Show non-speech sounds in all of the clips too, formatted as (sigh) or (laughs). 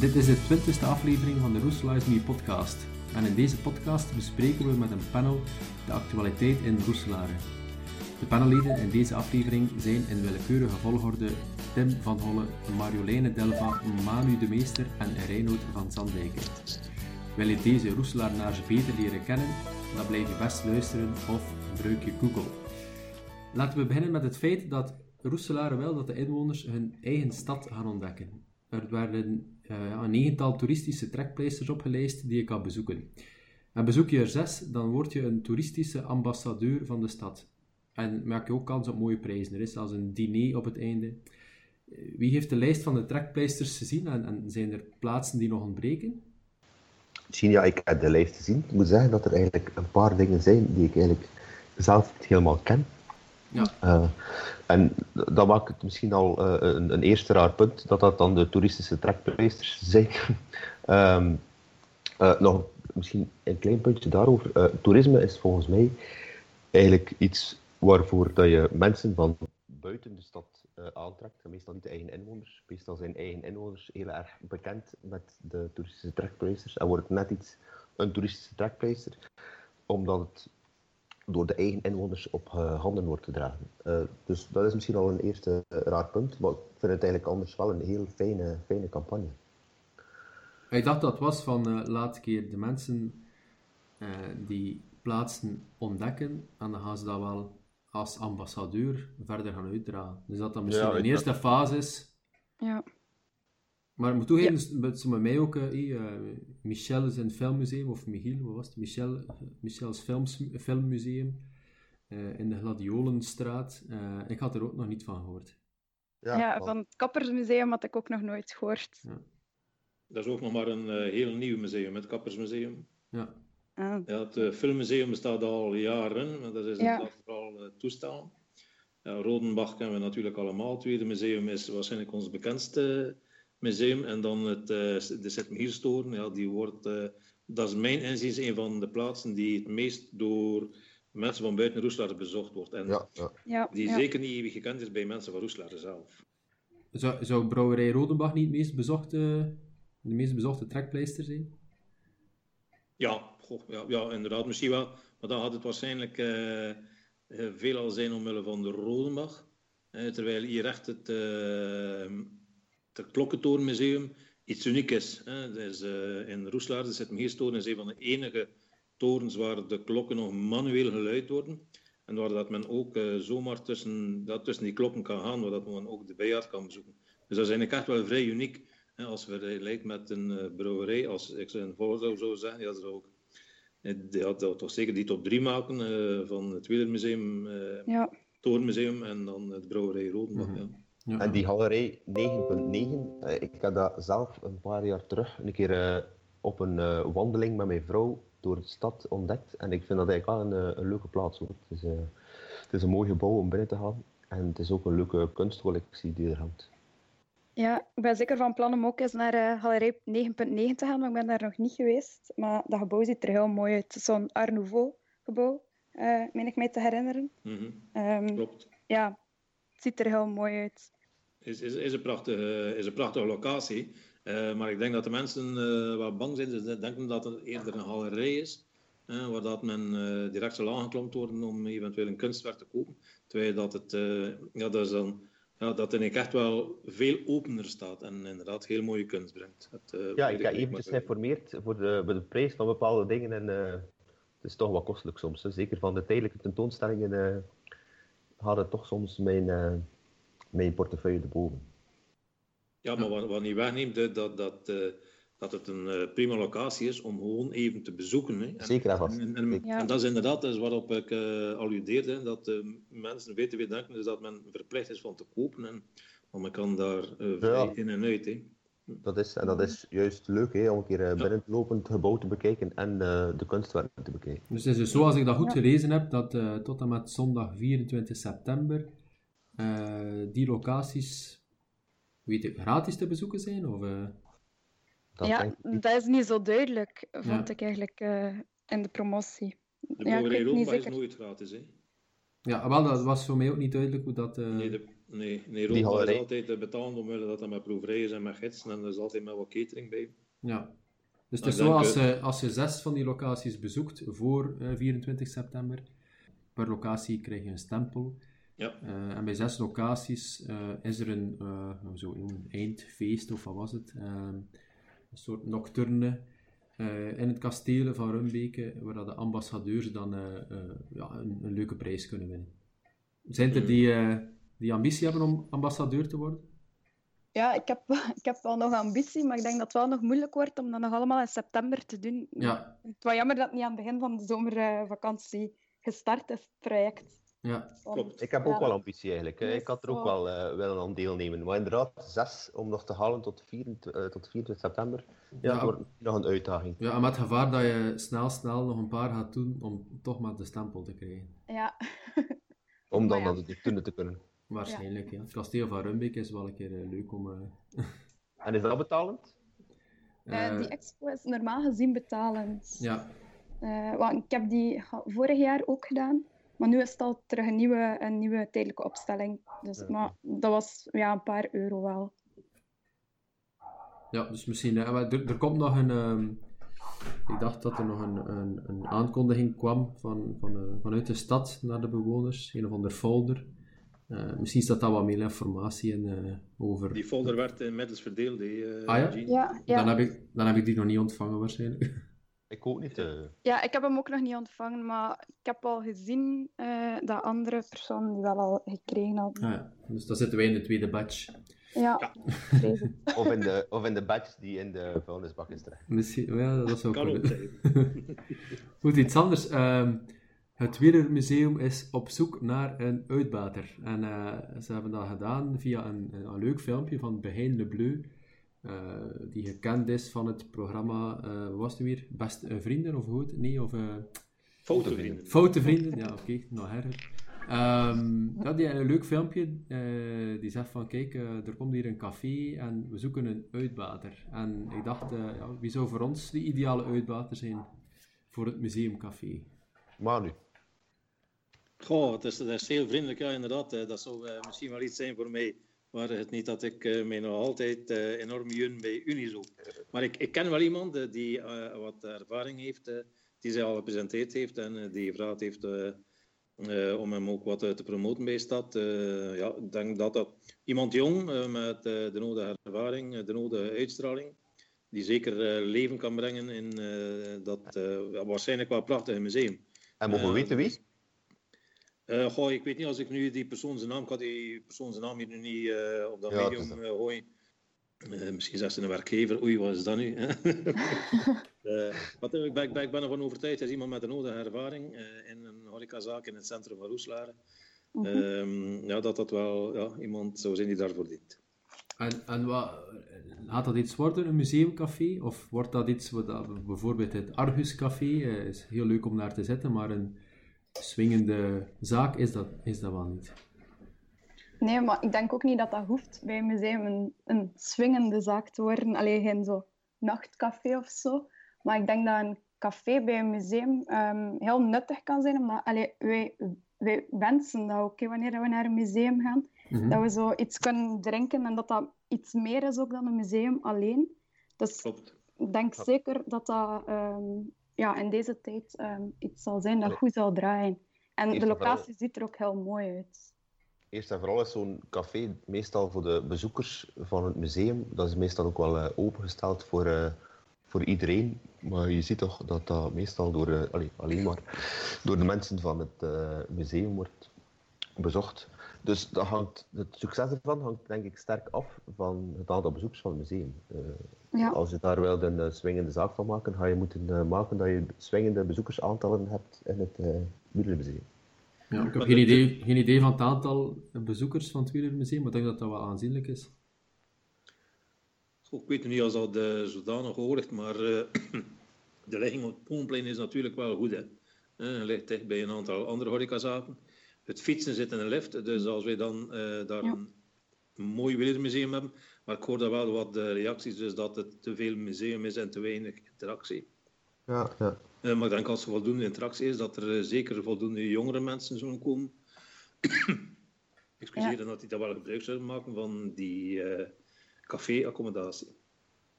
Dit is de twintigste aflevering van de Roeselaars Me podcast. En in deze podcast bespreken we met een panel de actualiteit in Roeselare. De panelleden in deze aflevering zijn in willekeurige volgorde Tim van Holle, Marjoleine Delva, Manu de Meester en Reinoud van Zandijken. Wil je deze Roeselaarnaars beter leren kennen? Dan blijf je best luisteren of gebruik je Google. Laten we beginnen met het feit dat Roeselare wil dat de inwoners hun eigen stad gaan ontdekken. Er werden een negental toeristische trekpleisters opgelijst die je kan bezoeken. En bezoek je er zes, dan word je een toeristische ambassadeur van de stad. En maak je ook kans op mooie prijzen. Er is zelfs een diner op het einde. Wie heeft de lijst van de trekpleisters gezien en, en zijn er plaatsen die nog ontbreken? Misschien ja, ik heb de lijst gezien. Ik moet zeggen dat er eigenlijk een paar dingen zijn die ik eigenlijk zelf niet helemaal ken. Ja. Uh, en dat maakt het misschien al uh, een, een, eerste raar punt, dat dat dan de toeristische trekpleisters zijn. um, uh, nog misschien een klein puntje daarover. toerisme is volgens mij eigenlijk iets waarvoor dat je mensen van buiten de stad aantrekt. Meestal niet de eigen inwoners. Meestal zijn eigen inwoners heel erg bekend met de toeristische trekpleisters en wordt net iets een toeristische trekpleister, omdat het door de eigen inwoners op uh, handen wordt gedragen. Uh, dus dat is misschien al een eerste uh, raar punt, maar ik vind het eigenlijk anders wel een heel fijne, fijne campagne. Ik dacht dat was van laat keer de mensen die plaatsen ontdekken en dan gaan ze dat wel als ambassadeur verder gaan uitdragen. Dus dat dat misschien ja, een eerste fase is. Ja. Maar ik moet toegeven, ja. ze met mij ook, uh, Michel is een filmmuseum, of Michiel, wat was het? Michel, Michel's films, filmmuseum uh, in de Gladiolenstraat. Uh, ik had er ook nog niet van gehoord. Ja, ja van het Kappersmuseum had ik ook nog nooit gehoord. Ja. Dat is ook nog maar een heel nieuw museum, het Kappersmuseum. Ja. Ah. ja het filmmuseum bestaat al jaren, maar dat is ja. vooral toestaan. Ja, Rodenbach kennen we natuurlijk allemaal. Het tweede museum is waarschijnlijk ons bekendste museum. En dan het, uh, de Sint-Mierstoren, ja, die wordt, uh, dat is mijn inziens een van de plaatsen die het meest door mensen van buiten Roeslaar bezocht wordt. En ja, ja. die zeker niet gekend is bij mensen van Roeslaar zelf. Zou, zou Brouwerij Rodenbach niet het meest bezochte, de meest bezochte trekpleister zijn? Ja, goh, ja, ja, inderdaad, misschien wel. Maar dan had het waarschijnlijk uh, veelal zijn omwille van de Rodenbach. terwijl hier echt het het Klokkentorenmuseum iets uniek is. Hè. is uh, in Roeslaar, de Sint-Meerstoren, is een van de enige torens waar de klokken nog manueel geluid worden. En waar dat men ook uh, zomaar tussen, dat tussen die klokken kan gaan, waar dat men ook de bijaard kan bezoeken. Dus dat is eigenlijk echt wel vrij uniek. Hè, als vergelijkt met een uh, brouwerij, als ik een Volzo zou zeggen, ja, dat ook. Die had dat toch zeker die top 3 maken van het Wielermuseum, ja. Torenmuseum en dan het brouwerij Rodenbach. Mm -hmm. ja. Ja. En die galerij 9.9, uh, ik heb dat zelf een paar jaar terug een keer uh, op een uh, wandeling met mijn vrouw door de stad ontdekt. En ik vind dat eigenlijk wel een, een leuke plaats. Hoor. Het, is, het is een mooi gebouw om binnen te gaan. En het is ook een leuke kunstcollectie die er hangt. Ja, ik ben zeker van plan om ook eens naar galerij 9.9 te gaan, maar ik ben daar nog niet geweest. Maar dat gebouw ziet er heel mooi uit. Het is zo'n Art Nouveau gebouw, meen ik mij te herinneren. Mm -hmm. um, Klopt. Ja, het ziet er heel mooi uit is, is, is, een, prachtige, is een prachtige locatie. Uh, maar ik denk dat de mensen uh, wat bang zijn. Ze denken dat het eerder een galerij is. Uh, waar dat men direct zal aangeklompt worden om eventueel een kunstwerk te kopen. Terwijl dat het, ja, dat is dan, ja, dat het echt wel veel opener staat. En inderdaad heel mooie kunst brengt. Het, ja, ik heb eventjes geïnformeerd voor de, voor de prijs van bepaalde dingen. En het is toch wat kostelijk soms. Hè. Zeker van de tijdelijke tentoonstellingen gaat het toch soms mijn mijn portefeuille erboven. Ja, maar wat, wat niet wegneemt, dat, dat, uh, dat het een uh, prima locatie is om gewoon even te bezoeken. Hè. En, Zeker en, en, en, ja. en, dat is inderdaad dat is waarop ik uh, alludeerde, dat mensen weten weer denken is dat men verplicht is van te kopen. En, maar men kan daar vrij ja. in en uit. Hè. Dat is, en dat is juist leuk hè, om een keer binnen te lopen, het gebouw te bekijken en de kunstwerken te bekijken. Dus het is dus zoals ik dat goed gelezen heb, dat tot en met zondag 24 september uh, die locaties weet ik, gratis te bezoeken zijn? Of, uh... dat ja, dat is niet zo duidelijk, vond ja. ik eigenlijk uh, in de promotie. De ja, ik is nooit gratis, hè? Ja, wel, dat was voor mij ook niet duidelijk hoe dat... Nee, de, Nee, nee Roma is altijd betalen omwille dat dat met proeverij is en met gidsen en er is altijd met wat catering bij. Ja. Dus het is zo, als je, als je zes van die locaties bezoekt voor 24 september, per locatie krijg je een stempel. Ja. Uh, en bij zes locaties uh, is er een, uh, zo een eindfeest, of wat was het? een soort nocturne in het kasteel van Rumbeke, waar de ambassadeurs dan ja, een, een, leuke prijs kunnen winnen. Zijn er die, die ambitie hebben om ambassadeur te worden? Ja, ik heb, (laughs) ik heb wel nog ambitie, maar ik denk dat het wel nog moeilijk wordt om dat nog allemaal in september te doen. Ja. Het was jammer dat het niet aan het begin van de zomervakantie gestart is, het project. Ja, klopt. Ik heb ook wel ambitie eigenlijk. Ik had er ook wel uh, willen aan deelnemen. Maar inderdaad, zes om nog te halen tot, 24, uh, tot 24 september, ja, wordt nog een uitdaging. Ja, en met het gevaar dat je snel, snel nog een paar gaat doen om toch maar de stempel te krijgen. Ja. (laughs) om dan de kunnen te kunnen. Waarschijnlijk, ja. Het kasteel van Rumbeek is wel een keer uh, leuk om... Uh... (laughs) en is dat betalend? Uh, die expo is normaal gezien betalend. Ja. want ik heb die vorig jaar ook gedaan. Maar nu is het al terug een nieuwe, een nieuwe tijdelijke opstelling. Dus, Maar dat was ja, een paar euro wel. Ja, dus misschien... er, er komt nog een... Um, ik dacht dat er nog een, een, een aankondiging kwam van, van, vanuit de stad naar de bewoners. Een of ander folder. Uh, misschien staat daar wat meer informatie in uh, over. Die folder werd inmiddels verdeeld. Uh, ah ja? ja, ja? Dan, heb ik, dan heb ik die nog niet ontvangen waarschijnlijk. (laughs) Ik ook niet. Ja, ik heb hem ook nog niet ontvangen, maar ik heb al gezien dat andere personen die wel al gekregen hadden. Ah, ja. Dus dan zitten wij in de tweede batch. Ja, ja. (laughs) of, in de, of in de batch die in de vuilnisbak is terecht. Misschien, ja, dat zou kunnen. (laughs) Goed, iets anders. Um, het Wielermuseum is op zoek naar een uitbater. En uh, ze hebben dat gedaan via een, een, leuk filmpje van Behind Le Bleu. Uh, die gekend is van het programma, uh, wat was het weer? Beste Vrienden of goed? Nee, of... Foute Vrienden. Foute Vrienden, ja oké, okay, nog erger. Um, ja, die een leuk filmpje. die zegt van, kijk, er komt hier een café en we zoeken een uitbater. En ik dacht, ja, wie zou voor ons de ideale uitbater zijn voor het museumcafé? Manu. Goh, het is, dat is heel vriendelijk, ja, inderdaad. Dat zou uh, misschien wel iets zijn voor mij. Maar het niet dat ik uh, mij nog altijd uh, enorm jun bij Unizo. Maar ik, ik ken wel iemand die wat ervaring heeft, die zij al gepresenteerd heeft en die gevraagd heeft om hem ook wat te promoten bij Stad. ja, ik denk dat dat iemand jong met de nodige ervaring, de nodige uitstraling, die zeker leven kan brengen in dat waarschijnlijk wel prachtige museum. En mogen we weten wie? Uh, goh, ik weet niet als ik nu die persoon zijn naam, ik had die persoon zijn naam hier nu niet uh, op dat ja, medium uh, gooien. misschien zegt ze een werkgever, oei, wat is dat nu? (laughs) (laughs) wat, ik, ben, ik, ben, ik ben ervan overtuigd, is iemand met een nodige ervaring in een horecazaak in het centrum van Roeslaren. Mm -hmm. ja, dat dat wel ja, iemand zou zijn die daarvoor dient. En, en wat, gaat dat iets worden, een museumcafé? Of wordt dat iets, wat, bijvoorbeeld het Argus Café, is heel leuk om naar te zitten, maar een swingende zaak is dat, is dat wel niet. Nee, maar ik denk ook niet dat dat hoeft bij een museum een, een swingende zaak te worden. Alleen geen zo nachtcafé of zo. Maar ik denk dat een café bij een museum um, heel nuttig kan zijn. Maar allee, wij, wij wensen dat ook, wanneer we naar een museum gaan. Mm Dat we zo iets kunnen drinken en dat dat iets meer is ook dan een museum alleen. Dus Klopt. ik denk zeker dat dat um, ja, in deze tijd um, iets zal zijn dat goed zal draaien. En Eerst de locatie vooral... ziet er ook heel mooi uit. Eerst en vooral is zo'n café meestal voor de bezoekers van het museum. Dat is meestal ook wel uh, opengesteld voor, uh, voor iedereen. Maar je ziet toch dat dat meestal door, uh, allee, alleen maar door de mensen van het museum wordt bezocht. Dus dat hangt, het succes ervan hangt denk ik sterk af van het aantal bezoekers van het museum. Uh, ja. Als je daar wel een uh, swingende zaak van maken, ga je moeten uh, maken dat je swingende bezoekersaantallen hebt in het uh, Ja, ik heb geen idee, geen idee van het aantal bezoekers van het Wielermuseum, maar ik denk dat dat wel aanzienlijk is. Ik weet niet als dat uh, zodanig hoort, maar (clears throat) de ligging op het Poomplein is natuurlijk wel goed. Hè. Uh, ligt dicht bij een aantal andere horecazaken het fietsen zit in een lift. Dus als wij dan uh, daar een mooi wielermuseum hebben. Maar ik hoor daar wel wat de reacties, dus dat het te veel museum is en te weinig interactie. Ja, ja. Uh, maar ik denk als er voldoende interactie is, dat er uh, zeker voldoende jongere mensen zullen komen. (coughs) excuseer dat hij daar wel gebruik zou maken van die uh, café-accommodatie.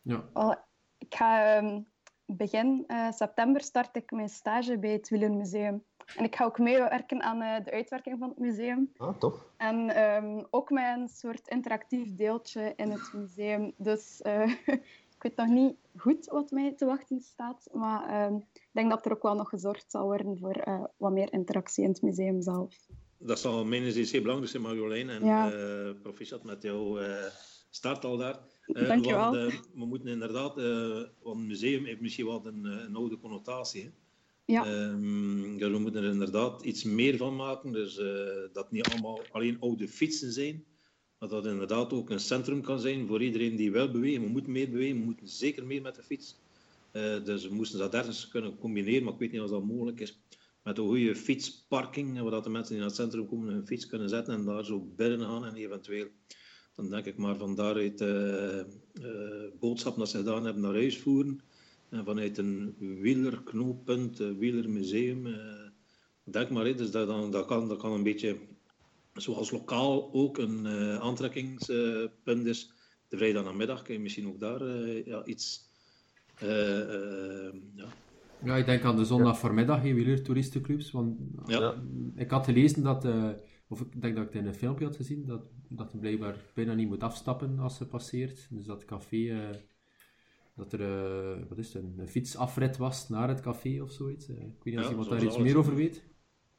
Ja. Oh, ik ga um, begin uh, september start ik mijn stage bij het Wielermuseum. En ik ga ook meewerken aan uh, de uitwerking van het museum. Ah, tof. En um, ook met een soort interactief deeltje in het museum. Dus (laughs) ik weet nog niet goed wat mij te wachten staat. Maar ik denk dat er ook wel nog gezorgd zal worden voor wat meer interactie in het museum zelf dat zal mijn zeer belangrijk zijn, Marjolein. En ja. uh, proficiat met jouw uh, start al daar. Dank je wel. we moeten inderdaad, want het museum heeft misschien wat een, een oude connotatie. Ja. Um, we moeten er inderdaad iets meer van maken. Dus dat niet allemaal alleen oude fietsen zijn. Maar dat inderdaad ook een centrum kan zijn voor iedereen die wil bewegen. We moeten meer bewegen, we moeten zeker meer met de fiets. dus we moesten dat ergens kunnen combineren, maar ik weet niet of dat mogelijk is met een goede fietsparking, waar de mensen die naar het centrum komen hun fiets kunnen zetten en daar zo binnen gaan en eventueel, dan denk ik maar van daaruit uh, uh, boodschap dat ze gedaan hebben naar huis voeren. En vanuit een wielerknooppunt, een wielermuseum, uh, denk maar, dus dat, dan, dat, kan, dat kan een beetje, zoals lokaal ook een aantrekkingspunt is. De vrijdag namiddag kun je misschien ook daar ja, iets... ja, ja, ik denk aan de zondag voormiddag in wielertoeristenclubs. Want ja. ik had gelezen dat, uh, of ik denk dat ik het in een filmpje had gezien, dat, dat je blijkbaar bijna niet moet afstappen als ze passeert. Dus dat café, uh, dat er uh, wat is het, een, fietsafrit was naar het café of zoiets. ik weet niet of iemand daar iets meer over weet.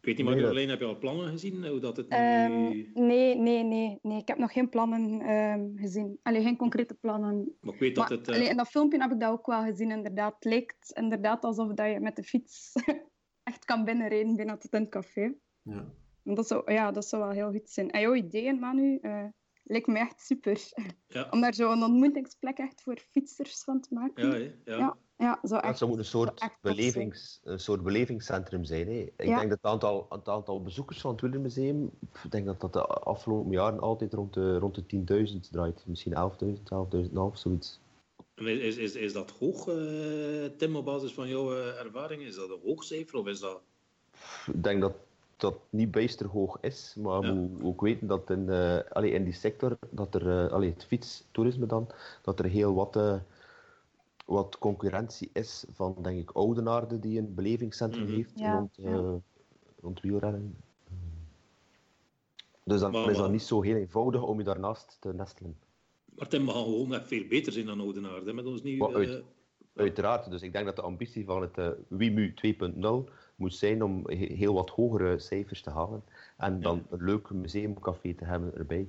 Ik weet niet, maar alleen heb je al plannen gezien? Hoe dat het nu... um, nee, nee, nee, nee. Ik heb nog geen plannen um, gezien. Alleen geen concrete plannen. Maar ik weet dat het... Uh... Allee, in dat filmpje heb ik dat ook wel gezien, inderdaad. Het lijkt inderdaad alsof dat je met de fiets (laughs) echt kan binnenrijden binnen het tentcafé. Ja. Dat zou, ja, dat zou wel heel goed zijn. En jouw ideeën, Manu, uh, lijkt me echt super. Ja. Om daar zo een ontmoetingsplek echt voor fietsers van te maken. Ja, ja. ja. Ja, zo echt, dat zou een soort, belevings, een soort belevingscentrum zijn. Hè. Ik denk dat het aantal, het aantal bezoekers van het Wielermuseum, ik denk dat dat de afgelopen jaren altijd rond de, rond de 10.000 draait. Misschien 11.000, 11.500, zoiets. Is, is, is dat hoog, uh, Tim, op basis van jouw uh, ervaring? Is dat een hoog cijfer of is dat... Ik denk dat dat niet bijster hoog is, maar ja. we moeten ook weten dat in, uh, allee, in die sector, dat er, uh, allee, het fietstoerisme dan, dat er heel wat wat concurrentie is van, denk ik, Oudenaarde, die een belevingscentrum mm -hmm. heeft ja, rond, ja. rond wielrennen. Dus dan Maar- is dat niet zo heel eenvoudig om je daarnaast te nestelen. Maar Tim, we gaan gewoon net veel beter zijn dan Oudenaarde met ons nieuwe... Uit- eh, Uiteraard, dus ik denk dat de ambitie van het eh, WIMU 2.0 moet zijn om he- heel wat hogere cijfers te halen en dan een leuk museumcafé te hebben erbij.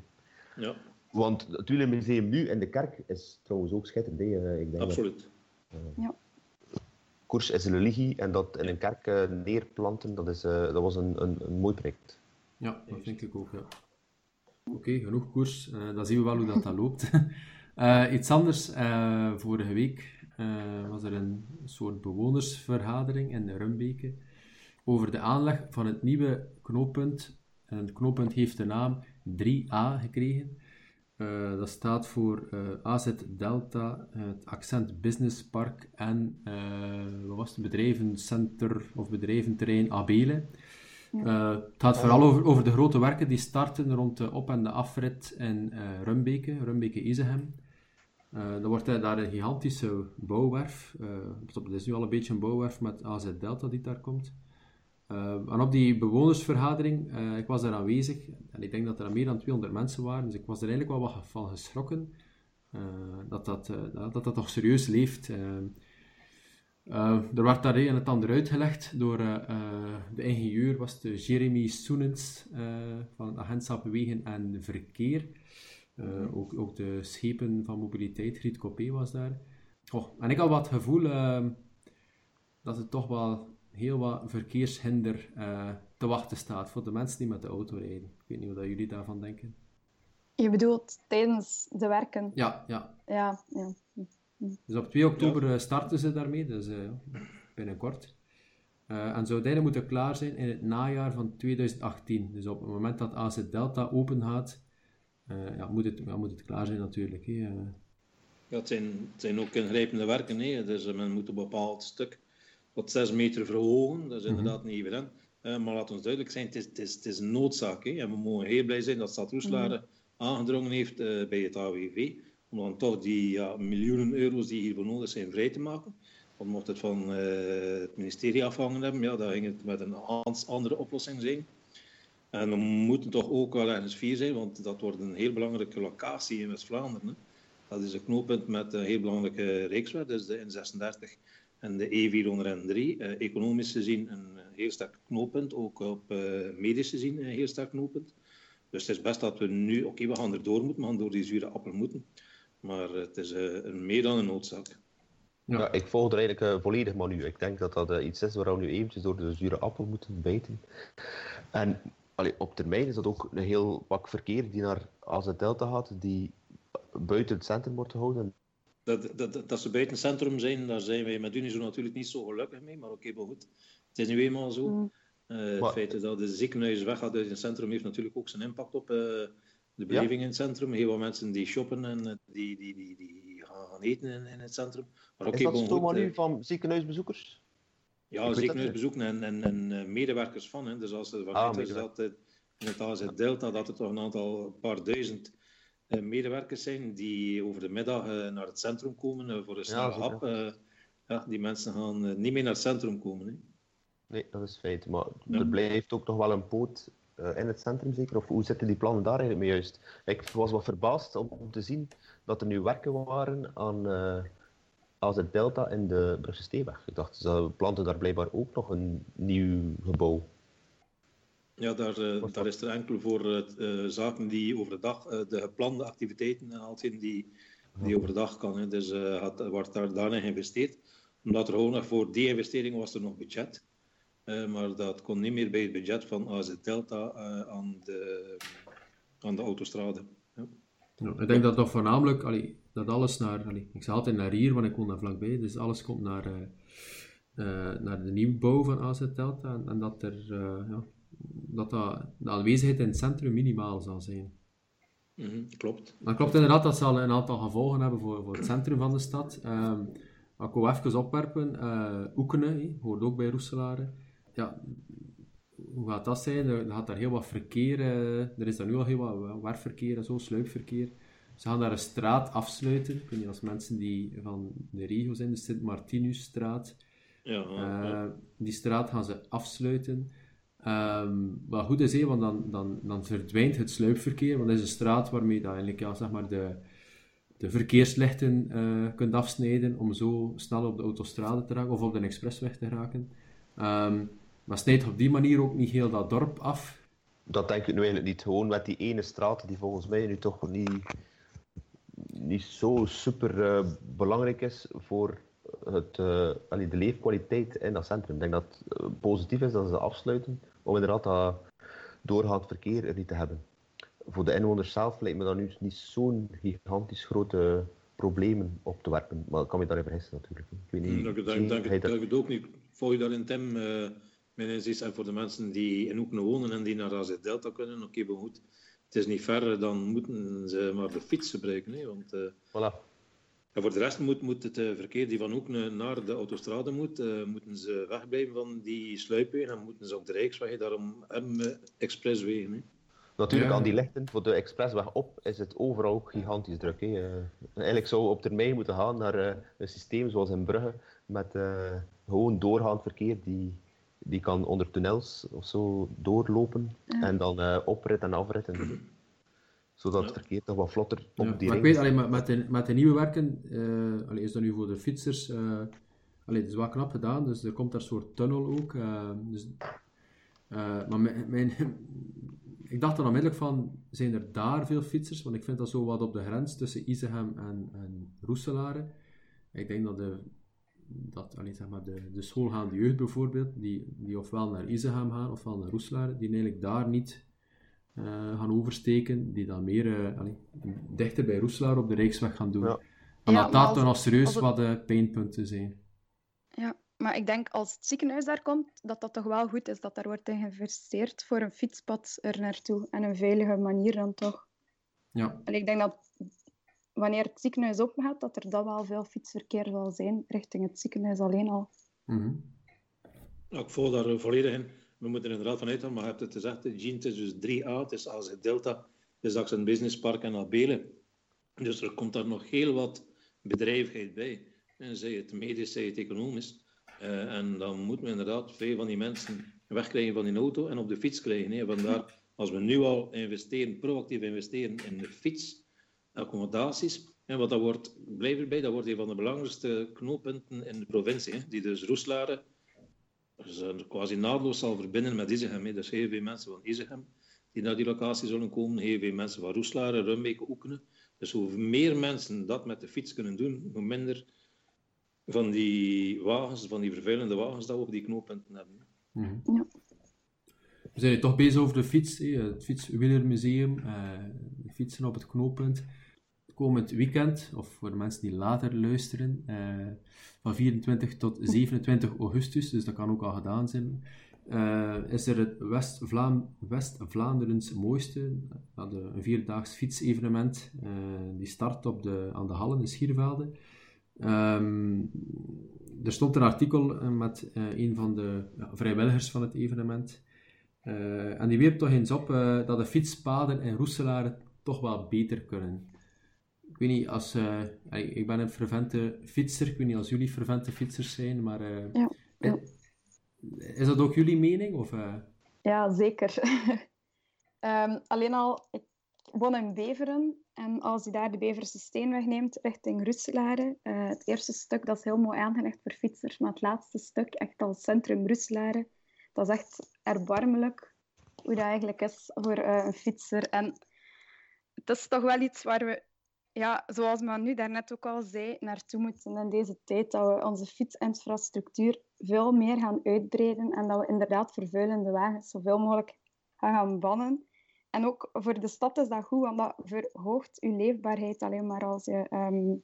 ja, Want het Wielermuseum nu in de kerk is trouwens ook schitterend. hè. Eh, Ik denk dat absoluut. koers is een religie en dat in een kerk eh, neerplanten, dat, is, eh, dat was een, een, een mooi project. Ja, dat vind ik ook, ja. Oké, genoeg koers. Eh, dan zien we wel hoe dat, dat loopt. (laughs) Eh, iets anders. eh, vorige week eh, was er een soort bewonersvergadering in de Rumbeke over de aanleg van het nieuwe knooppunt. En het knooppunt heeft de naam 3A gekregen. Eh, dat staat voor eh, AZ Delta, het Accent Business Park en eh, wat was het bedrijvencenter of bedrijventerrein Abele. Eh, het gaat vooral over, over de grote werken die starten rond de op- en de afrit in eh Rumbeke, Rumbeke-Izegem. Eh er wordt eh, daar een gigantische bouwwerf. eh, het is nu al een beetje een bouwwerf met AZ Delta die daar komt. Eh, en op die bewonersvergadering, eh, ik was daar aanwezig en ik denk dat er meer dan 200 mensen waren, dus ik was er eigenlijk wel wat van geschrokken eh, dat, dat, dat, dat toch serieus leeft. Er werd daar een en het ander uitgelegd door de ingenieur, was de Jeremy Soenens van het agentschap Wegen en Verkeer. Ook, ook de schepen van mobiliteit, Griet Copé was daar. Oh, en ik had wat het gevoel dat er toch wel heel wat verkeershinder eh, te wachten staat voor de mensen die met de auto rijden. Ik weet niet wat jullie daarvan denken. Je bedoelt tijdens de werken? Ja, ja. Ja, ja. Dus op 2 oktober eh, starten ze daarmee, dus eh, binnenkort. Eh, en zou dit moeten klaar zijn in het najaar van 2018. Dus op het moment dat AZ Delta open gaat, eh, ja, moet, het, ja, moet het klaar zijn natuurlijk. hè. Ja, het, zijn, het zijn ook ingrijpende werken. Hè. Dus men moet een bepaald stuk tot 6 meter verhogen. Dat is inderdaad niet evident. Uh, maar laat ons duidelijk zijn, het is, het is, het is een noodzaak. Hè? En we mogen heel blij zijn dat Stad Roeselare mm. aangedrongen heeft uh, bij het AWV om dan toch die ja, miljoenen euro's die hiervoor nodig zijn vrij te maken. Want mocht het van uh, het ministerie afhangen hebben, ja, dan ging het met een andere oplossing zijn. En we moeten toch ook wel ergens vier zijn, want dat wordt een heel belangrijke locatie in West-Vlaanderen. Dat is een knooppunt met een heel belangrijke reeksweg, dus de N36 en de E403. Uh, economisch gezien een heel sterk knooppunt, ook op uh, medisch gezien een heel sterk knooppunt. Dus het is best dat we nu, oké, we gaan erdoor moeten, we gaan door die zure appel moeten. Maar het is uh, meer dan een noodzaak. Ja. ik volg er eigenlijk uh, volledig maar nu. Ik denk dat dat uh, iets is waar we nu eventjes door de zure appel moeten bijten. En allee, op termijn is dat ook een heel pak verkeer die naar AZ Delta gaat, die buiten het centrum wordt gehouden. Dat, dat, dat, ze buiten het centrum zijn, daar zijn wij met Unizo natuurlijk niet zo gelukkig mee, maar oké, okay, goed. Het is nu eenmaal zo. Mm. Uh, het feit dat de ziekenhuis weggaat uit het centrum heeft natuurlijk ook zijn impact op uh, de beleving in het centrum. Heel veel mensen die shoppen en uh, die, die, die, die gaan eten in, in het centrum. Maar okay, is dat toch nu van ziekenhuisbezoekers? Ja, ziekenhuisbezoeken en, en, en medewerkers van. Hè. Dus als er van ah, is dat in het AZ Delta dat er toch een aantal, een paar duizend medewerkers zijn die over de middag naar het centrum komen voor een snelle ja, hap. ja, die mensen gaan niet meer naar het centrum komen. Hè. Nee, dat is feit. Maar er blijft ook nog wel een poot in het centrum, zeker? Of hoe zitten die plannen daar eigenlijk mee juist? Ik was wat verbaasd om te zien dat er nu werken waren aan uh, als het Delta in de Brugse Steeweg. Ik dacht, ze planten daar blijkbaar ook nog een nieuw gebouw. Ja, daar, uh, daar is er enkel voor zaken die overdag, de geplande activiteiten haalt in die, die overdag kan. Hè. Dus had, wordt daar daarin geïnvesteerd. Omdat er gewoon nog voor die investering was er nog budget. Uh, maar dat kon niet meer bij het budget van AZ Delta uh, aan, de, aan de autostrade. Ja. Ja, ik denk dat dat voornamelijk, allee, dat alles naar, allee, ik zei altijd naar hier, want ik woon daar vlakbij, dus alles komt naar, uh, naar de nieuwbouw van AZ Delta en, en dat, er, ja, dat, dat de aanwezigheid in het centrum minimaal zal zijn. Mm -hmm, klopt. Dat klopt inderdaad, dat zal een aantal gevolgen hebben voor, voor het centrum van de stad. Um, ik wil even opwerpen, uh, Oekenen hoort ook bij Roeselare ja, hoe gaat dat zijn? Er gaat daar heel wat verkeer, uh, er is daar nu al heel wat werfverkeer en zo, sluipverkeer. Ze gaan daar een straat afsluiten. Ik weet niet, als mensen die van de regio zijn, de Sint-Martinusstraat. Ja, uh, die straat gaan ze afsluiten. Um, wat goed is, want dan, dan, dan verdwijnt het sluipverkeer, want dat is een straat waarmee je eigenlijk ja, zeg maar de, de verkeerslichten uh, kunt afsnijden om zo snel op de autostrade te raken of op de expressweg te raken. Um, maar snijdt op die manier ook niet heel dat dorp af? Dat denk ik nu eigenlijk niet. Gewoon met die ene straat die volgens mij nu toch niet, niet zo super uh, belangrijk is voor het, uh, de leefkwaliteit in dat centrum. Ik denk dat het positief is dat ze afsluiten om inderdaad dat doorgaand verkeer er niet te hebben. Voor de inwoners zelf lijkt me dat nu niet zo'n gigantisch grote problemen op te werpen. Maar ik kan me daarin vergissen natuurlijk. Ik weet niet, denk, denk, denk het ook niet. Volg je daarin, Tim? en voor de mensen die in Oekenen wonen en die naar AZ Delta kunnen, oké, okay, goed. Het is niet ver, dan moeten ze maar de fiets gebruiken. Hè, want, uh, voilà. En voor de rest moet, moet het uh, verkeer die van Oekenen naar de autostrade moet, uh, moeten ze wegblijven van die sluipwegen en moeten ze op de Rijksweg, daarom hebben expresswegen. Hè. Natuurlijk, aan die lichten voor de expressweg op is het overal ook gigantisch druk. Hè. eigenlijk zou op termijn moeten gaan naar een systeem zoals in Brugge, met gewoon doorgaand verkeer die die kan onder tunnels of zo doorlopen en dan uh, oprit en afritten. Zodat het verkeer toch wat vlotter op ja, die maar ik weet, allee, met, de, met de nieuwe werken, uh, allee, is dat nu voor de fietsers, uh, allee, het is wel knap gedaan, dus er komt daar een soort tunnel ook. dus, maar mijn, mijn (laughs) ik dacht dan onmiddellijk van, zijn er daar veel fietsers? Want ik vind dat zo wat op de grens tussen Isegem en, en Roeselare. Ik denk dat de dat alleen, zeg maar, de, de schoolgaande jeugd bijvoorbeeld, die, die ofwel naar Isegem gaan ofwel naar Roeslaar, die eigenlijk daar niet uh, gaan oversteken, die dan meer uh, allee, dichter bij Roeslaar op de Rijksweg gaan doen. Ja. En dat dat dan als serieus wat de pijnpunten zijn. Ja, maar ik denk als het ziekenhuis daar komt, dat dat toch wel goed is dat daar wordt in geïnvesteerd voor een fietspad er naartoe en een veilige manier dan toch. Ja. En ik denk dat wanneer het ziekenhuis opgaat, dat er dan wel veel fietsverkeer zal zijn richting het ziekenhuis alleen al. Mm ik volg daar volledig in. We moeten er inderdaad vanuit gaan, maar je hebt het gezegd, het is dus 3A, het is AZ Delta, het is een Businesspark en Abelen. Dus er komt daar nog heel wat bedrijvigheid bij. En zij het medisch, zij het economisch. Uh, en dan moeten we inderdaad veel van die mensen wegkrijgen van die auto en op de fiets krijgen. Hè. Vandaar, als we nu al investeren, proactief investeren in de fietsaccommodaties, en wat dat wordt, blijf erbij, dat wordt een van de belangrijkste knooppunten in de provincie. Hè, die dus Roeslaren dus, quasi naadloos zal verbinden met Izegem. Hè. Dus heel veel mensen van Izegem die naar die locatie zullen komen, heel veel mensen van Roeslaren, Rumbeke, Oekenen. Dus hoe meer mensen dat met de fiets kunnen doen, hoe minder van die wagens, van die vervuilende wagens, dat we op die knooppunten hebben. Mhm. Ja. We zijn toch bezig over de fiets, het Fietswielermuseum, uh, fietsen op het knooppunt. Komend weekend, of voor de mensen die later luisteren, uh, van 24 tot 27 augustus, dus dat kan ook al gedaan zijn, uh, is er het West-Vlaanderens West mooiste, een vierdaags fietsevenement, die start op de, aan de Hallen in Schiervelde. Um, er stond een artikel eh, met een van de vrijwilligers van het evenement. En die wierp toch eens op dat de fietspaden in Roeselare toch wel beter kunnen. Ik weet niet, als, ik ben een fervente fietser, ik weet niet als jullie fervente fietsers zijn, maar ja, ja. is dat ook jullie mening? Of, Ja, zeker. um, (laughs) alleen al, ik woon in Beveren en als je daar de Beverse Steenweg neemt richting Russelaren, uh, het eerste stuk dat is heel mooi aangelegd voor fietsers, maar het laatste stuk, echt al centrum Russelaren, dat is echt erbarmelijk hoe dat eigenlijk is voor uh, een fietser. En het is toch wel iets waar we, ja, zoals Manu daarnet ook al zei, naartoe moeten in deze tijd, dat we onze fietsinfrastructuur veel meer gaan uitbreiden en dat we inderdaad vervuilende wagens zoveel mogelijk gaan, gaan bannen. En ook voor de stad is dat goed, want dat verhoogt je leefbaarheid alleen maar als je um,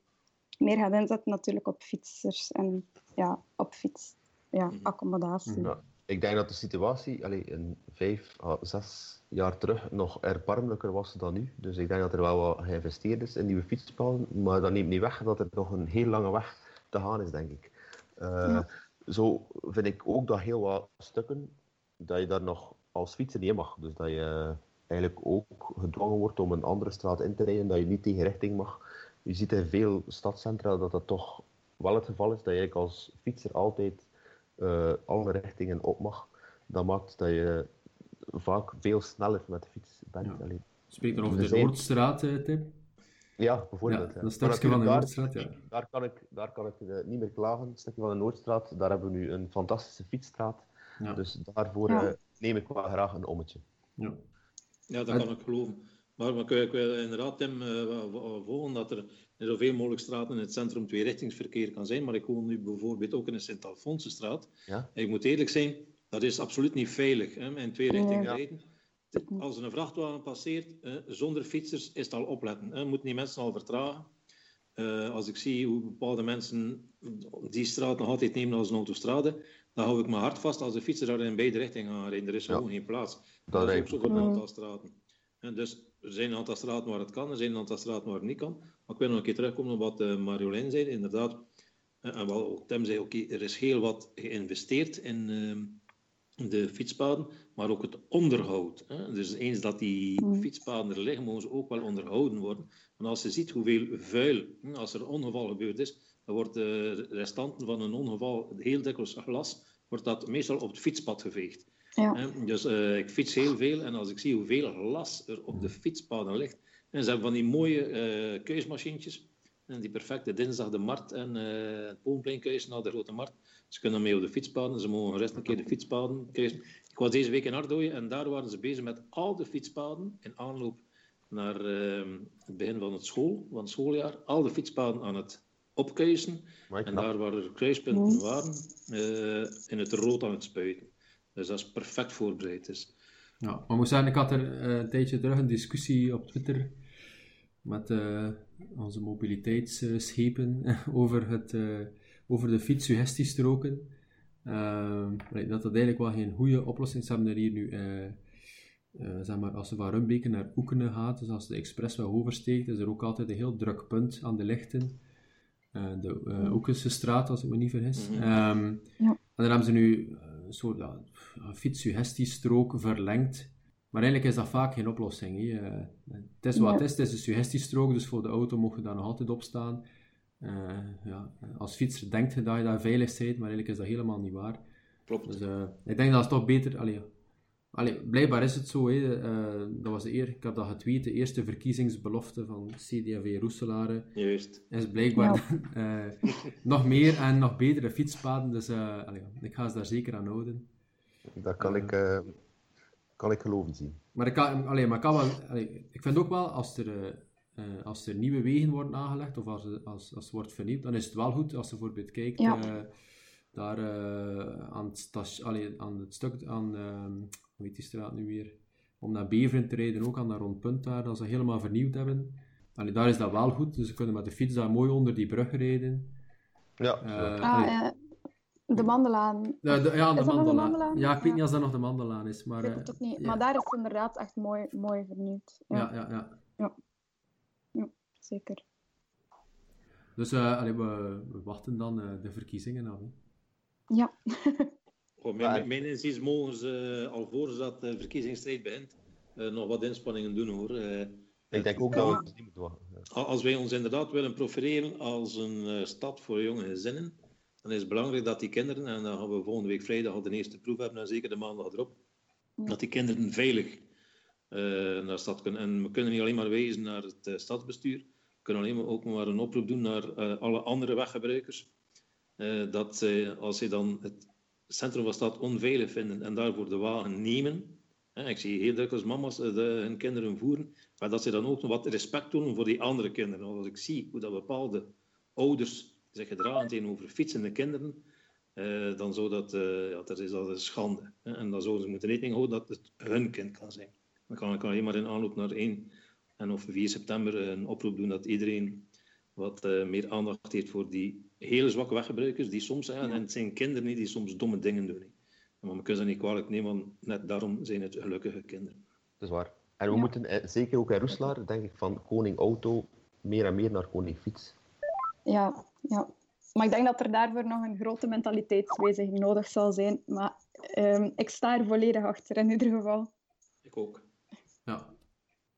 meer gaat inzetten natuurlijk op fietsers en ja, op fiets, ja, mhm. accommodatie. Ja, ik denk dat de situatie allee, in vijf à zes jaar terug nog erbarmelijker was dan nu. Dus ik denk dat er wel wat geïnvesteerd is in nieuwe fietspaden, maar dat neemt niet weg dat er nog een heel lange weg te gaan is, denk ik. Uh, ja. Zo vind ik ook dat heel wat stukken, dat je daar nog als fietser niet in mag. Dus dat je eigenlijk ook gedwongen wordt om een andere straat in te rijden, dat je niet tegen richting mag. Je ziet in veel stadcentra dat dat toch wel het geval is, dat je als fietser altijd uh, alle richtingen op mag. Dat maakt dat je vaak veel sneller met de fiets bent. Ja. Spreek dan over de Noordstraat, eh, Tim? Ja, bijvoorbeeld. Ja, dat stukje van de Noordstraat, ja. Daar kan ik, daar kan ik uh, niet meer klagen. Het stukje van de Noordstraat, daar hebben we nu een fantastische fietsstraat. Ja. Dus daarvoor ja. neem ik wel graag een ommetje. Ja. Ja, dat kan ik geloven. Maar, maar ik wil inderdaad, Tim, uh, volgen dat er in zoveel mogelijk straten in het centrum tweerichtingsverkeer kan zijn. Maar ik woon nu bijvoorbeeld ook in de Sint-Alfonsenstraat. Ja? Ik moet eerlijk zijn, dat is absoluut niet veilig, hè, in twee richtingen ja. rijden. Als er een vrachtwagen passeert, uh, zonder fietsers, is het al opletten. Hè. Moeten die mensen al vertragen. Uh, als ik zie hoe bepaalde mensen die straat nog altijd nemen als een autostrade, dan hou ik mijn hart vast als de fietser daar in beide richtingen gaan rijden. Er is gewoon geen plaats. Dat, is ook zo op een aantal straten. En dus er zijn een aantal straten waar het kan, er zijn een aantal straten waar het niet kan. Maar ik wil nog een keer terugkomen op wat uh, Marjolein zei. Inderdaad, uh, en wel ook Tim zei, oké, er is heel wat geïnvesteerd in uh, de fietspaden, maar ook het onderhoud. Hè. Dus eens dat die mm. fietspaden er liggen, mogen ze ook wel onderhouden worden. Want als je ziet hoeveel vuil, als er een ongeval gebeurd is, dan wordt de restanten van een ongeval, heel dikwijls glas, wordt dat meestal op het fietspad geveegd. Ja. Dus uh, ik fiets heel veel en als ik zie hoeveel glas er op de fietspaden ligt, en ze hebben van die mooie uh, keusmachientjes, en die perfecte dinsdag de markt en uh, het Poonpleinkuis naar de Grote Markt. Ze kunnen mee op de fietspaden, ze mogen rest een keer de fietspaden keuzen. Ik was deze week in Ardooien en daar waren ze bezig met al de fietspaden in aanloop naar uh, het begin van het, school, van het schooljaar. Al de fietspaden aan het opkuisen. En daar waar er kruispunten waren, uh, in het rood aan het spuiten. Dus dat is perfect voorbereid. Dus. Ja, maar moet zeggen, ik had er uh, een tijdje terug een discussie op Twitter met uh, onze mobiliteitsschepen (laughs) over, het, uh, over de fietsuggestiestroken. dat dat eigenlijk wel geen goede oplossing is. Ze hebben er hier nu, zeg maar, als ze van Rumbeken naar Oekenen gaat, dus als de expressweg oversteekt, is er ook altijd een heel druk punt aan de lichten. de uh, Oekense straat, als ik me niet vergis. Mm -hmm. um, ja. En daar hebben ze nu een soort ja, fietssuggestiestrook verlengt. Maar eigenlijk is dat vaak geen oplossing. Hè. Uh, het is wat het is, het is een suggestiestrook, dus voor de auto mocht je daar nog altijd op staan. Uh, ja, als fietser denkt je dat je daar veilig bent, maar eigenlijk is dat helemaal niet waar. Klopt. Dus uh, ik denk dat het toch beter... Allee, allee, blijkbaar is het zo, hè, dat was de eer, ik heb dat getweet, de eerste verkiezingsbelofte van CD&V Roeselare. Juist. Is blijkbaar ja. (laughs) nog meer en nog betere fietspaden, dus allee, ik ga ze daar zeker aan houden. Dat kan ik kan ik geloven zien. Maar ik, kan, allee, maar kan wel, allee, ik vind ook wel, als er, uh, als er nieuwe wegen worden aangelegd, of als, als, als het wordt vernieuwd, dan is het wel goed als je bijvoorbeeld kijkt, ja. uh, daar uh, aan, het allee, aan het stuk, aan, hoe heet die straat nu weer, om naar Beveren te rijden, ook aan dat rondpunt daar, dat ze helemaal vernieuwd hebben. Allee, daar is dat wel goed, dus ze kunnen met de fiets daar mooi onder die brug rijden. Ja, ah, de Mandelaan. Ja, de, ja, de Mandelaan. Ja, ik weet niet als dat nog de Mandelaan is. Maar, ik weet het ook niet. Maar daar is het inderdaad echt mooi, mooi vernieuwd. Ja, ja, ja. ja. ja. ja zeker. Dus uh, allee, we, we, wachten dan uh, de verkiezingen af. Hè. Ja. (laughs) Mijn, mijn inziens mogen ze, uh, al voor dat de verkiezingsstrijd begint, nog wat inspanningen doen hoor. ik denk ook dat we het niet moeten wachten. Als wij ons inderdaad willen profileren als een stad voor jonge gezinnen, dan is het belangrijk dat die kinderen, en dan gaan we volgende week vrijdag al de eerste proef hebben, en zeker de maandag erop, dat die kinderen veilig uh, naar de stad kunnen. En we kunnen niet alleen maar wijzen naar het uh, stadsbestuur, we kunnen alleen maar ook maar een oproep doen naar uh, alle andere weggebruikers, dat als ze dan het centrum van stad onveilig vinden en daarvoor de wagen nemen, ik zie heel dikwijls mama's de, hun kinderen voeren, maar dat ze dan ook nog wat respect tonen voor die andere kinderen. Want als ik zie hoe dat bepaalde ouders zich gedragen tegenover fietsende kinderen, uh, dan zou dat, uh, ja, dat is dat een schande. En dan zouden ze moeten rekening houden dat het hun kind kan zijn. Dan kan ik alleen maar in aanloop naar 1 en of 4 september een oproep doen dat iedereen wat uh, meer aandacht heeft voor die hele zwakke weggebruikers, die soms, hè, en het zijn kinderen die soms domme dingen doen. Maar we kunnen ze niet kwalijk nemen, want net daarom zijn het gelukkige kinderen. Dat is waar. En we ja. moeten, zeker ook in Roeslaar, denk ik, van koning auto meer en meer naar koning fiets. Ja, ja. Maar ik denk dat er daarvoor nog een grote mentaliteitswijziging nodig zal zijn. Maar um, ik sta er volledig achter in ieder geval. Ik ook. Ja.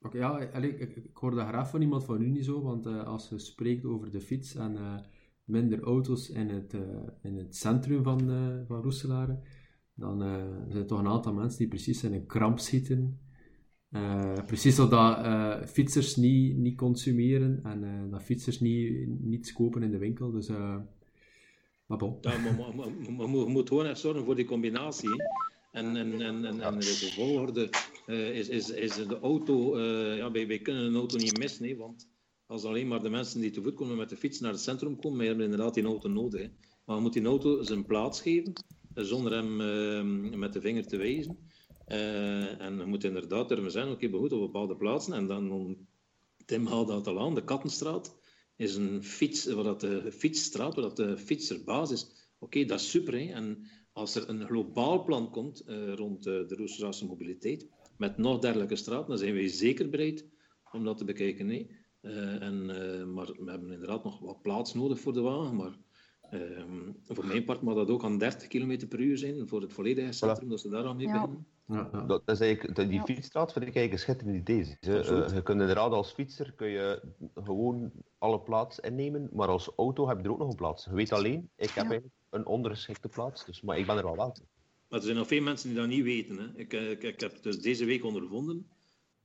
Oké, okay, ja, ik, ik, ik hoor dat graag van iemand van u niet zo, want uh, als je spreekt over de fiets en uh, minder auto's in het, uh, in het centrum van, van Roeselare, dan zijn er toch een aantal mensen die precies in een kramp zitten uh, precies zodat uh, fietsers niet, niet consumeren en uh, dat fietsers niet, niets kopen in de winkel. Dus, maar bon. Ja, maar, je moet gewoon echt zorgen voor die combinatie. En, en, en, en, en de volgorde is, is, is de auto. ja, wij, wij kunnen een auto niet missen, nee, want als alleen maar de mensen die te voet komen met de fiets naar het centrum komen, hebben inderdaad die auto nodig. Maar je moet die auto zijn plaats geven, zonder hem met de vinger te wijzen. Uh, en je moet inderdaad er zijn, oké, okay, op bepaalde plaatsen. En dan, Tim haalde dat al aan, de Kattenstraat is een fiets, waar dat de fietsstraat, waar dat de fietserbasis is. Oké, dat is super. Hè? En als er een globaal plan komt rond de Roesterse mobiliteit, met nog dergelijke straten, dan zijn wij zeker bereid om dat te bekijken. En, maar we hebben inderdaad nog wat plaats nodig voor de wagen, maar Um, voor mijn part mag dat ook aan 30 km per uur zijn voor het volledige centrum, voilà. dat ze daar aan mee ja. beginnen. Ja, ja. Dat is eigenlijk, die fietsstraat vind ik eigenlijk een schitterend idee. Uh, je kunt inderdaad als fietser kun je gewoon alle plaats innemen, maar als auto heb je er ook nog een plaats. Je weet alleen, ik heb eigenlijk een ondergeschikte plaats, dus, maar ik ben er wel wel. Maar er zijn nog veel mensen die dat niet weten. Hè. Ik, eh, ik, ik heb het dus deze week ondervonden.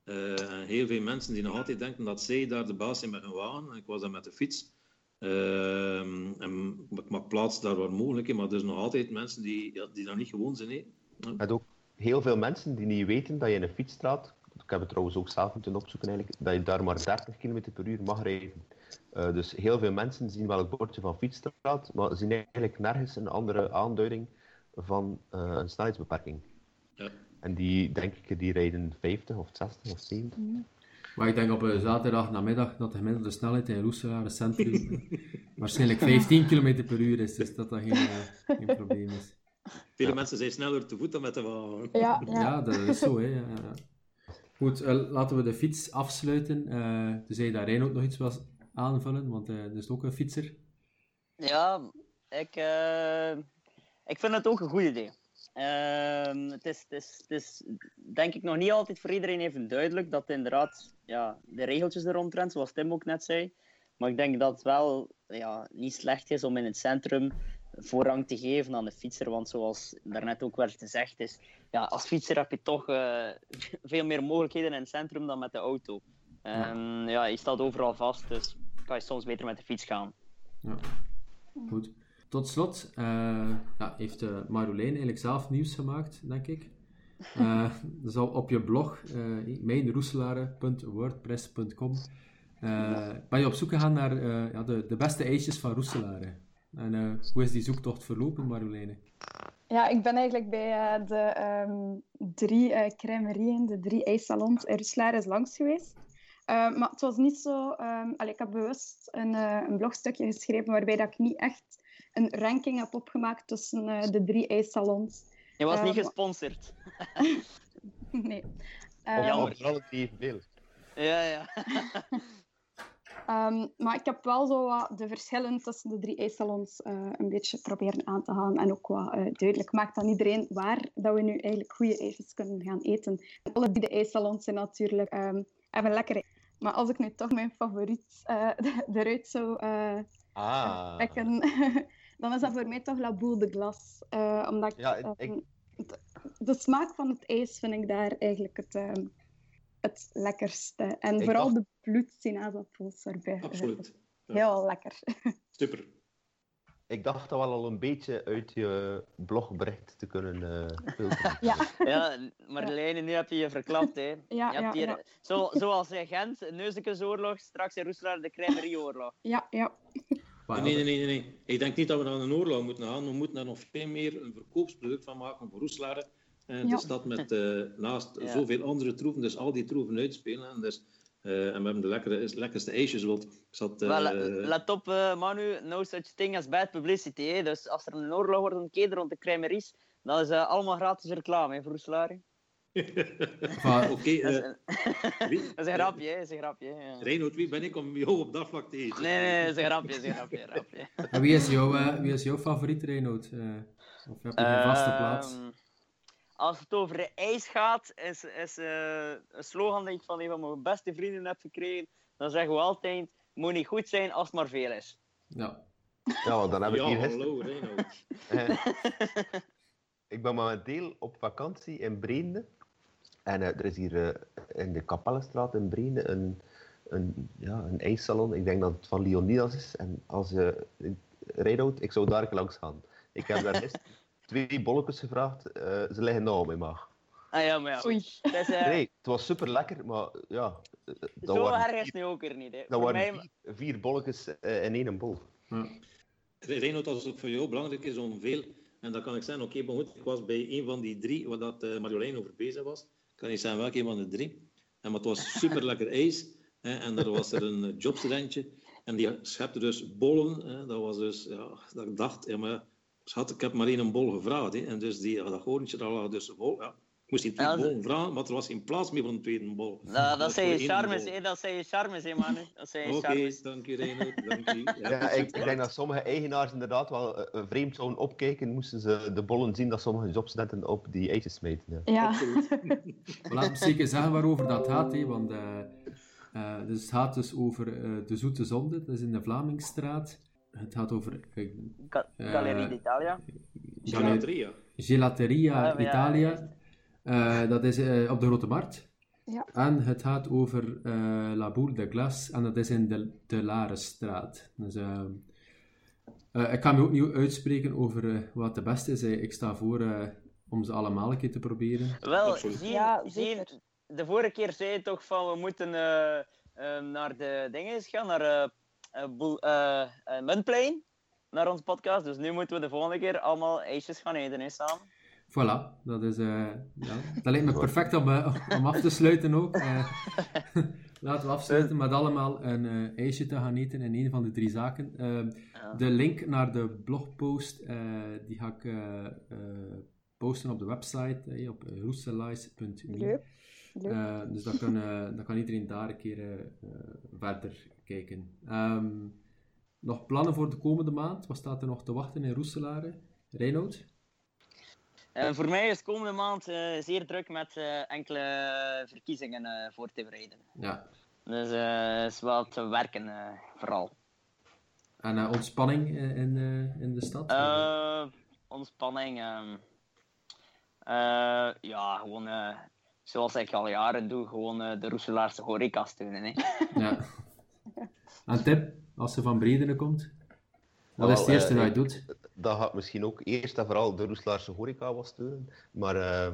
Uh, heel veel mensen die nog altijd denken dat zij daar de baas zijn met hun wagen. Ik was daar met de fiets. Uh, en ik maak plaats daar waar mogelijk, maar er zijn nog altijd mensen die, ja, die daar niet gewoon zijn. Hè. Ja. ook heel veel mensen die niet weten dat je in een fietsstraat, ik heb het trouwens ook zelf moeten opzoeken eigenlijk, dat je daar maar 30 km per uur mag rijden. Uh, dus heel veel mensen zien wel het bordje van fietsstraat, maar zien eigenlijk nergens een andere aanduiding van uh, een snelheidsbeperking. Ja. En die, denk ik, die rijden 50 of 60 of 70. Mm. Maar ik denk op een zaterdag namiddag dat de gemiddelde snelheid in Roeselaar, het centrum, (laughs) waarschijnlijk 15 km per uur is, dus dat dat geen, uh, geen probleem is. Vele mensen zijn sneller te voet dan met de wagen. Ja, (laughs) ja. ja dat is zo. Hè. Goed, uh, laten we de fiets afsluiten. Uh, dus je daar ook nog iets was aanvullen, want uh, dat is ook een fietser. Ja, ik, ik vind het ook een goed idee. Ehm, het, is, het, is, denk ik nog niet altijd voor iedereen even duidelijk dat inderdaad ja, de regeltjes er rondtrent, zoals Tim ook net zei. Maar ik denk dat het wel ja, niet slecht is om in het centrum voorrang te geven aan de fietser. Want zoals daarnet ook werd gezegd, is, ja, als fietser heb je toch uh, veel meer mogelijkheden in het centrum dan met de auto. Um, ja, je staat overal vast, dus kan je soms beter met de fiets gaan. Ja, goed. Tot slot uh, ja, heeft uh, Marjolein eigenlijk zelf nieuws gemaakt, denk ik. (laughs) Uh, dus op je blog, uh, mijnroeselaren.wordpress.com, ben je op zoek gegaan naar ja, de, de beste ijsjes van Roeselaren. En hoe is die zoektocht verlopen, Marjoleine? Ja, ik ben eigenlijk bij de um, drie uh, crèmerieën, de drie ijssalons in Roeselaren langs geweest. maar het was niet zo... Um, allee, ik heb bewust een, een blogstukje geschreven waarbij dat ik niet echt een ranking heb opgemaakt tussen uh, de drie ijssalons. Je was niet gesponsord. (laughs) nee. Um, ja, vooral het veel. Ja, ja. um, (laughs) maar ik heb wel zo wat de verschillen tussen de drie ijssalons uh, een beetje proberen aan te halen en ook wat uh, duidelijk maakt aan iedereen waar dat we nu eigenlijk goede ijsjes kunnen gaan eten. En alle drie de ijssalons zijn natuurlijk um, even lekker. Maar als ik nu toch mijn favoriet uh, (laughs) eruit zou ah. trekken, dan is dat voor mij toch La Boule de Glas. Uh, omdat ik, ja, ik... um, de smaak van het ijs vind ik daar eigenlijk het, um, het lekkerste. En Ik vooral dacht- de bloedsinaasappels erbij. Absoluut. Ja. Heel lekker. (laughs) Super. Ik dacht dat wel al een beetje uit je blogbericht te kunnen eh filteren. (laughs) Ja, Ja, Marjoleine, nu heb je je verklapt, hè. ja, je ja, hebt hier, ja. Zo, zoals in Gent, Neuzekensoorlog, straks in Roeselaar de Crèmerieoorlog. ja, ja. Maar Nee, nee, nee, nee. Ik denk niet dat we naar een oorlog moeten gaan. We moeten daar nog veel meer een verkoopsproduct van maken voor Roeselare. En Ja. de stad met eh, naast Ja. zoveel andere troeven, dus al die troeven uitspelen. En, dus, eh, en we hebben de lekkere, lekkerste ijsjes. Want ik zat, eh, let- op, eh, Manu, no such thing as bad publicity. Hè. Dus als er een oorlog wordt ontketen rond de crèmeries, dan is uh, allemaal gratis reclame hè, voor Roeselaar. (laughs) Oké, Dat, is eh, (laughs) dat is een grapje, dat is een grapje. Ja. Reinoud, wie ben ik om jou op dat vlak te eten? Nee, nee, dat is een grapje, dat is een grapje. een grapje. en wie, is jouw, eh, wie is jouw favoriet, Reinoud? Eh, of heb je een vaste plaats? Ehm, Als het over ijs gaat, is, is eh, een slogan die ik van een van mijn beste vrienden heb gekregen. Dan zeggen we altijd, het moet niet goed zijn als het maar veel is. Ja. Ja, want dan heb ik Ja, hier hallo Reinoud. (laughs) Ik ben momenteel op vakantie in Breende. En eh, er is hier eh, in de Kapellenstraat in Breende een, een, ja, een ijssalon. Ik denk dat het van Leonidas is. En als je Reinoud, ik zou daar langs gaan. Ik heb daar gisteren (laughs) twee bolletjes gevraagd. eh, ze liggen nou op mijn maag. Ah ja, maar ja. Oei. Het is, eh, Nee, het was super lekker, maar ja. Dat zo waren, erg is nu ook er niet. Hè. dat Voor waren mij, vier, vier bolletjes eh, in één bol. Reinoud, als het voor jou belangrijk is om veel, en dan kan ik zeggen, oké, maar goed, ik was bij een van die drie, waar dat uh, Marjolein over bezig was, kan ik zeggen welke een van de drie. En, maar het was super lekker ijs, hè, en er was er een eh, jobstudentje, en die schepte dus bollen, hè, dat was dus, ja, dat ik dacht, ja, maar schat, ik heb maar één bol gevraagd, hè, en dus die, dat hoorntje, dat lag dus vol, ja. Ik moest die twee Ja, dat- bollen vragen, maar er was geen plaats meer voor een tweede bol. dat, dat zijn je charmes, hè. Dat zijn je charmes, hè, man. Dat zijn je Oké, charmes. dank u Reinoud, dank u. (laughs) Ja, ik, ik denk dat sommige eigenaars inderdaad wel eh, vreemd zouden opkijken, moesten ze de bollen zien dat sommige jobstudenten op die ijsjes smeten. Ja. Ja. Laat me zeker zeggen waarover dat gaat, hè, want eh, eh, dus het gaat dus over eh, de Zoete Zonde, dat is in de Vlamingstraat. Het gaat over Ga- Galerie d'Italia. Gelateria. Gelateria Italia. Eh, dat is eh, op de Grote Markt. Ja. En het gaat over eh, La Boule de Glace en dat is in de, de Larenstraat. Dus, ik kan me ook niet uitspreken over eh, wat de beste is. Ik sta voor eh, om ze allemaal een keer te proberen. Wel, zie, Ja, zie, de vorige keer zei je toch van we moeten naar de dingen gaan, naar eh eh, Boel- Muntplein, naar onze podcast. Dus nu moeten we de volgende keer allemaal ijsjes gaan eten, hè, samen. Voilà, dat, is, eh, ja, dat lijkt me perfect om, eh, om af te sluiten ook. Eh, (laughs) laten we afsluiten met allemaal een eh, ijsje te gaan eten in een van de drie zaken. Eh, Ja. De link naar de blogpost eh, die ga ik posten op de website op. Eh, dus dan kan, eh, dan kan iedereen daar een keer verder kijken. Ehm, nog plannen voor de komende maand? Wat staat er nog te wachten in Roeselare? Reinoud? Uh, voor mij is komende maand uh, zeer druk met uh, enkele verkiezingen voor te bereiden. Ja. Dus het is wel te werken, vooral. En ontspanning in, in de stad? ontspanning, ehm, ja, gewoon zoals ik al jaren doe, gewoon de Roeselaarse horeca steunen. Hè. (laughs) Ja. En tip, als ze van Bredene komt? Wat is het eerste dat je doet? Dat gaat misschien ook eerst en vooral de Roeselaarse horeca was steunen. Maar uh,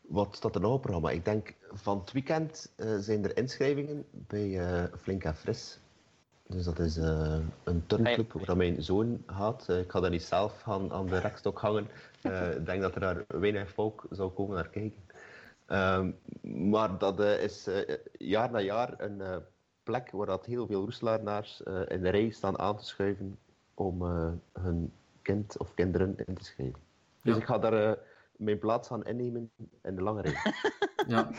wat staat er nou op het programma? Ik denk van het weekend uh, zijn er inschrijvingen bij uh, Flink en Fris. Dus dat is een turnclub waar mijn zoon gaat. ik ga daar niet zelf gaan, aan de rekstok hangen. (laughs) ik denk dat er daar weinig volk zou komen naar kijken. Ehm, maar dat is jaar na jaar een plek waar dat heel veel Roeselaarnaars in de rij staan aan te schuiven om hun kind of kinderen in te schrijven. Dus ik ga daar uh, mijn plaats gaan innemen in de lange rij. ja.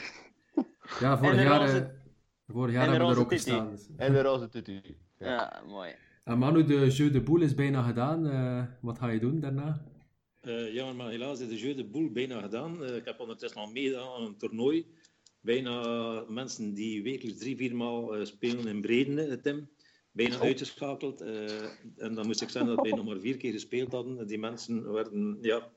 Ja, vorig jaar, uh, vorig jaar hebben we er ook gestaan. Dus. En de roze tutu. Ja. ja, mooi. En Manu, de Jeu de Boule is bijna gedaan. Uh, wat ga je doen daarna? Uh, ja, maar helaas is de Jeu de Boule bijna gedaan. Uh, ik heb ondertussen al meegedaan aan een toernooi. Bijna mensen die wekelijks drie, vier maal spelen in Bredene, Tim bijna uitgeschakeld. Uh, en dan moest ik zeggen dat wij nog maar vier keer gespeeld hadden. Die mensen werden, ja,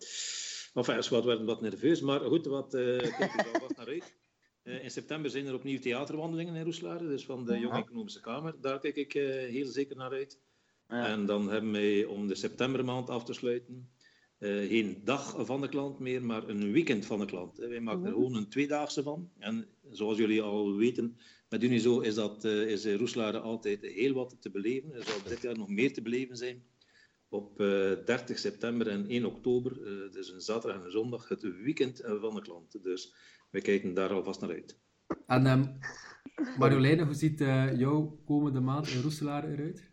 enfin, wat, werden wat nerveus. Maar goed, wat uh, kijk er alvast naar uit. Uh, in september zijn er opnieuw theaterwandelingen in Roeselare, dus van de Jonge Economische Kamer. Daar kijk ik heel zeker naar uit. Ja. En dan hebben wij om de septembermaand af te sluiten geen dag van de klant meer, maar een weekend van de klant. Wij maken er gewoon een tweedaagse van. En zoals jullie al weten, met Unizo is, dat, uh, is Roeselare altijd heel wat te beleven. Er zal dit jaar nog meer te beleven zijn. Op uh, eh, 30 september en 1 oktober, uh, dus een zaterdag en een zondag, het weekend van de klant. Dus wij kijken daar alvast naar uit. En um, Marjoleine, hoe ziet jouw komende maand in Roeselare eruit?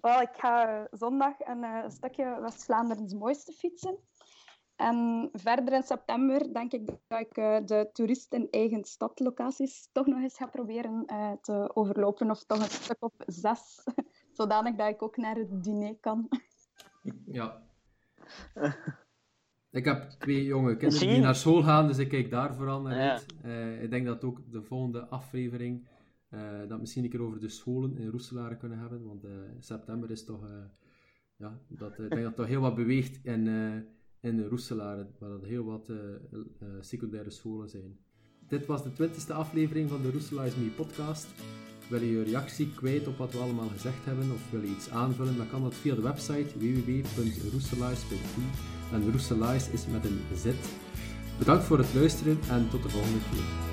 Wel, ik ga zondag een, een stukje West-Vlaanderens mooiste fietsen. En verder in september denk ik dat ik uh, de toeristen eigen stadlocaties toch nog eens ga proberen uh, te overlopen. Of toch een stuk op zes. (laughs) Zodanig dat ik ook naar het diner kan. Ja. Ik heb twee jonge kinderen die naar school gaan, dus ik kijk daar vooral naar uit. Uh, ik denk dat ook de volgende aflevering dat misschien een keer over de scholen in Roeselare kunnen hebben. Want september is toch... ja, dat, ik denk dat het toch heel wat beweegt in in Roeselare, waar dat heel wat uh, uh, secundaire scholen zijn. Dit was de twintigste aflevering van de Roeselaar Me podcast. Wil je je reactie kwijt op wat we allemaal gezegd hebben of wil je iets aanvullen, dan kan dat via de website www.roeselaars.com en Roeselaars is met een Z. Bedankt voor het luisteren en tot de volgende keer.